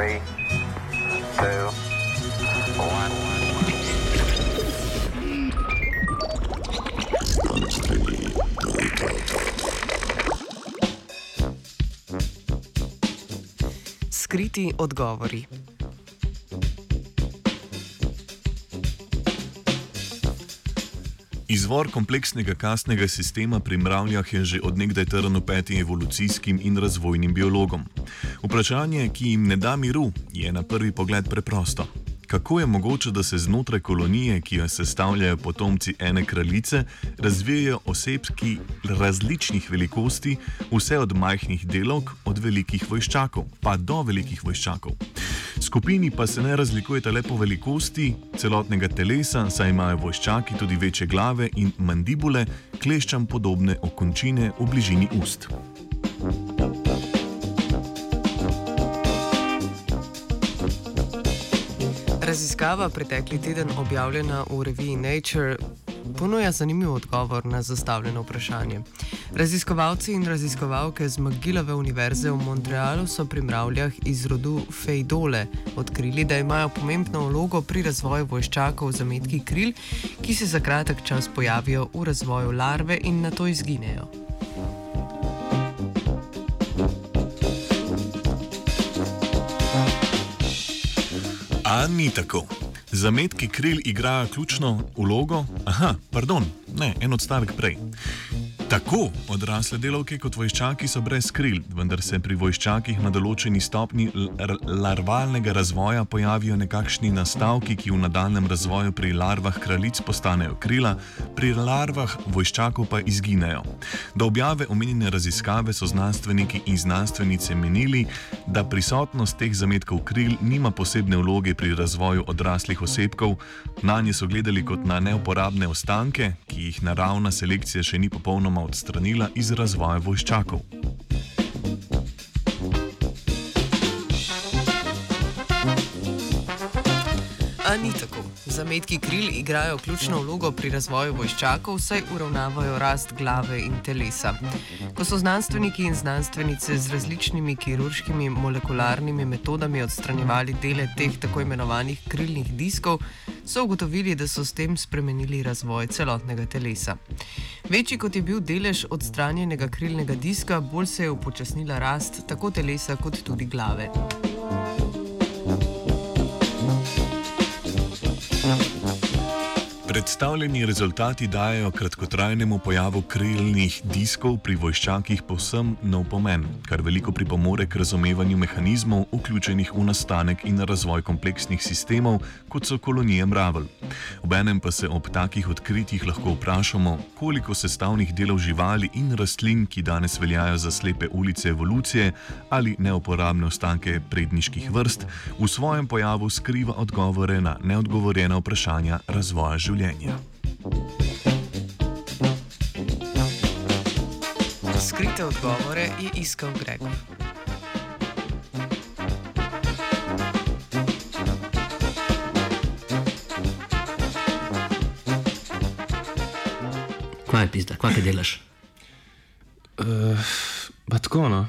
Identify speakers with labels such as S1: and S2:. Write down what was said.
S1: Three, two, one.
S2: Skriti odgovori.
S3: Izvor kompleksnega kastnega sistema pri mravljah je že odnegdaj trn petim evolucijskim in razvojnim biologom. Vprašanje, ki jim ne da miru, je na prvi pogled preprosto. Kako je mogoče, da se znotraj kolonije, ki jo sestavljajo potomci ene kraljice, razvijajo osebki različnih velikosti, vse od majhnih delovk, od velikih vojščakov, pa do velikih vojščakov? Skupini pa se ne razlikujete le po velikosti celotnega telesa, saj imajo vojščaki tudi večje glave in mandibule, kleščam podobne okončine v bližini ust.
S2: Raziskava pretekli teden objavljena v reviji Nature ponuja zanimiv odgovor na zastavljeno vprašanje. Raziskovalci in raziskovalke z McGillove univerze v Montrealu so pri mravljah iz rodu Fejdole odkrili, da imajo pomembno vlogo pri razvoju vojščakov zametki kril, ki se za kratek čas pojavijo v razvoju larve in na to izginejo.
S3: A ni tako. Zametki kril igrajo ključno vlogo. Aha, pardon, ne, en odstavek prej. Tako odrasle delavke kot vojščaki so brez kril, vendar se pri vojščakih na določeni stopni larvalnega razvoja pojavijo nekakšni nastavki, ki v nadaljem razvoju pri larvah kraljic postanejo krila, pri larvah vojščakov pa izginejo. Do objave omenjene raziskave so znanstveniki in znanstvenice menili, da prisotnost teh zametkov kril nima posebne vloge pri razvoju odraslih osebkov, na nje so gledali kot na neuporabne ostanke, ki jih naravna selekcija še ni popolnoma odstranila iz razvoja vojščakov.
S2: A ni tako. Zametki kril igrajo ključno vlogo pri razvoju vojščakov, saj uravnavajo rast glave in telesa. Ko so znanstveniki in znanstvenice z različnimi kirurškimi molekularnimi metodami odstranjevali dele teh tako imenovanih krilnih diskov, so ugotovili, da so s tem spremenili razvoj celotnega telesa. Večji kot je bil delež odstranjenega krilnega diska, bolj se je upočasnila rast tako telesa kot tudi glave. Mm-hmm.
S3: Predstavljeni rezultati dajo kratkotrajnemu pojavu krilnih diskov pri vojščakih povsem nov pomen, kar veliko pripomore k razumevanju mehanizmov, vključenih v nastanek in razvoj kompleksnih sistemov, kot so kolonije mravelj. Obenem pa se ob takih odkritjih lahko vprašamo, koliko sestavnih delov živali in rastlin, ki danes veljajo za slepe ulice evolucije ali neuporabne ostanke predniških vrst, v svojem pojavu skriva odgovore na neodgovorjena vprašanja razvoja življenja življenja.
S2: Skrite odgovore je iskal Gregor.
S4: Kaj je pizda, kaj delaš?
S5: Uh, tako no.